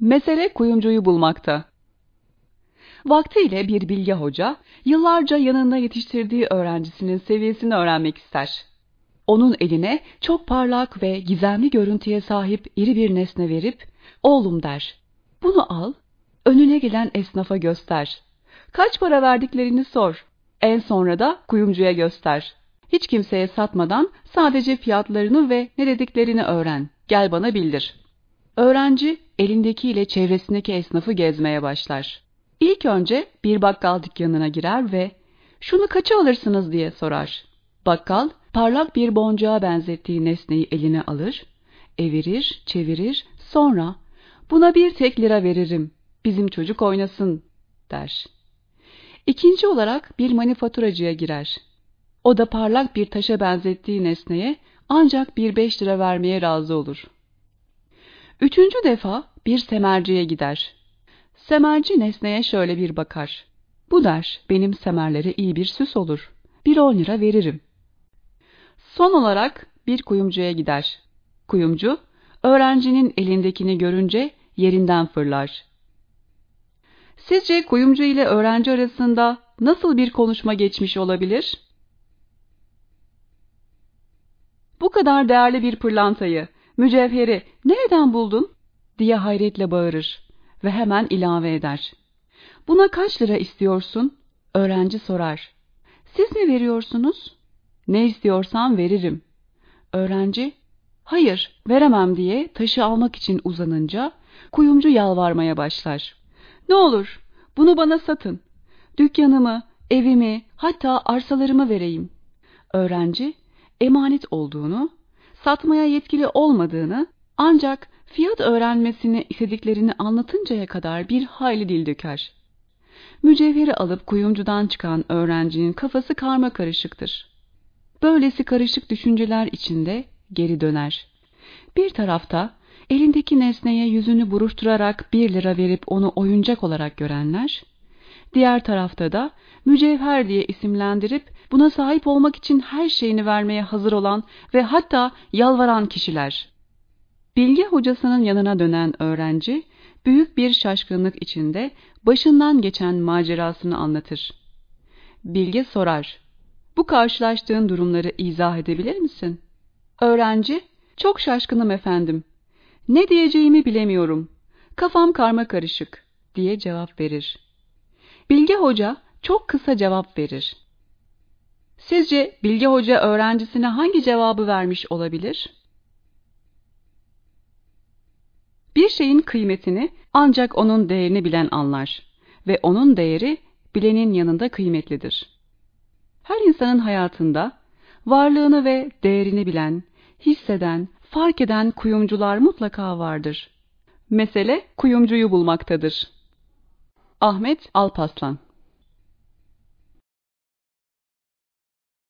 Mesele kuyumcuyu bulmakta. Vaktiyle bir bilge hoca, yıllarca yanında yetiştirdiği öğrencisinin seviyesini öğrenmek ister. Onun eline çok parlak ve gizemli görüntüye sahip iri bir nesne verip, oğlum der, bunu al, önüne gelen esnafa göster. Kaç para verdiklerini sor. En sonra da kuyumcuya göster. Hiç kimseye satmadan sadece fiyatlarını ve ne dediklerini öğren. Gel bana bildir.'' Öğrenci elindekiyle çevresindeki esnafı gezmeye başlar. İlk önce bir bakkal dükkanına girer ve şunu kaça alırsınız diye sorar. Bakkal parlak bir boncuğa benzettiği nesneyi eline alır, evirir, çevirir, sonra buna bir tek lira veririm, bizim çocuk oynasın der. İkinci olarak bir manifaturacıya girer. O da parlak bir taşa benzettiği nesneye ancak bir beş lira vermeye razı olur.'' Üçüncü defa bir semerciye gider. Semerci nesneye şöyle bir bakar. Bu der, benim semerlere iyi bir süs olur. Bir on lira veririm. Son olarak bir kuyumcuya gider. Kuyumcu, öğrencinin elindekini görünce yerinden fırlar. Sizce kuyumcu ile öğrenci arasında nasıl bir konuşma geçmiş olabilir? Bu kadar değerli bir pırlantayı mücevheri nereden buldun? diye hayretle bağırır ve hemen ilave eder. Buna kaç lira istiyorsun? Öğrenci sorar. Siz ne veriyorsunuz? Ne istiyorsan veririm. Öğrenci, hayır veremem diye taşı almak için uzanınca kuyumcu yalvarmaya başlar. Ne olur bunu bana satın. Dükkanımı, evimi, hatta arsalarımı vereyim. Öğrenci, emanet olduğunu satmaya yetkili olmadığını ancak fiyat öğrenmesini istediklerini anlatıncaya kadar bir hayli dil döker. Mücevheri alıp kuyumcudan çıkan öğrencinin kafası karma karışıktır. Böylesi karışık düşünceler içinde geri döner. Bir tarafta elindeki nesneye yüzünü buruşturarak bir lira verip onu oyuncak olarak görenler, diğer tarafta da mücevher diye isimlendirip buna sahip olmak için her şeyini vermeye hazır olan ve hatta yalvaran kişiler. Bilge hocasının yanına dönen öğrenci büyük bir şaşkınlık içinde başından geçen macerasını anlatır. Bilge sorar. Bu karşılaştığın durumları izah edebilir misin? Öğrenci, çok şaşkınım efendim. Ne diyeceğimi bilemiyorum. Kafam karma karışık diye cevap verir. Bilge hoca çok kısa cevap verir. Sizce Bilge Hoca öğrencisine hangi cevabı vermiş olabilir? Bir şeyin kıymetini ancak onun değerini bilen anlar ve onun değeri bilenin yanında kıymetlidir. Her insanın hayatında varlığını ve değerini bilen, hisseden, fark eden kuyumcular mutlaka vardır. Mesele kuyumcuyu bulmaktadır. Ahmet Alpaslan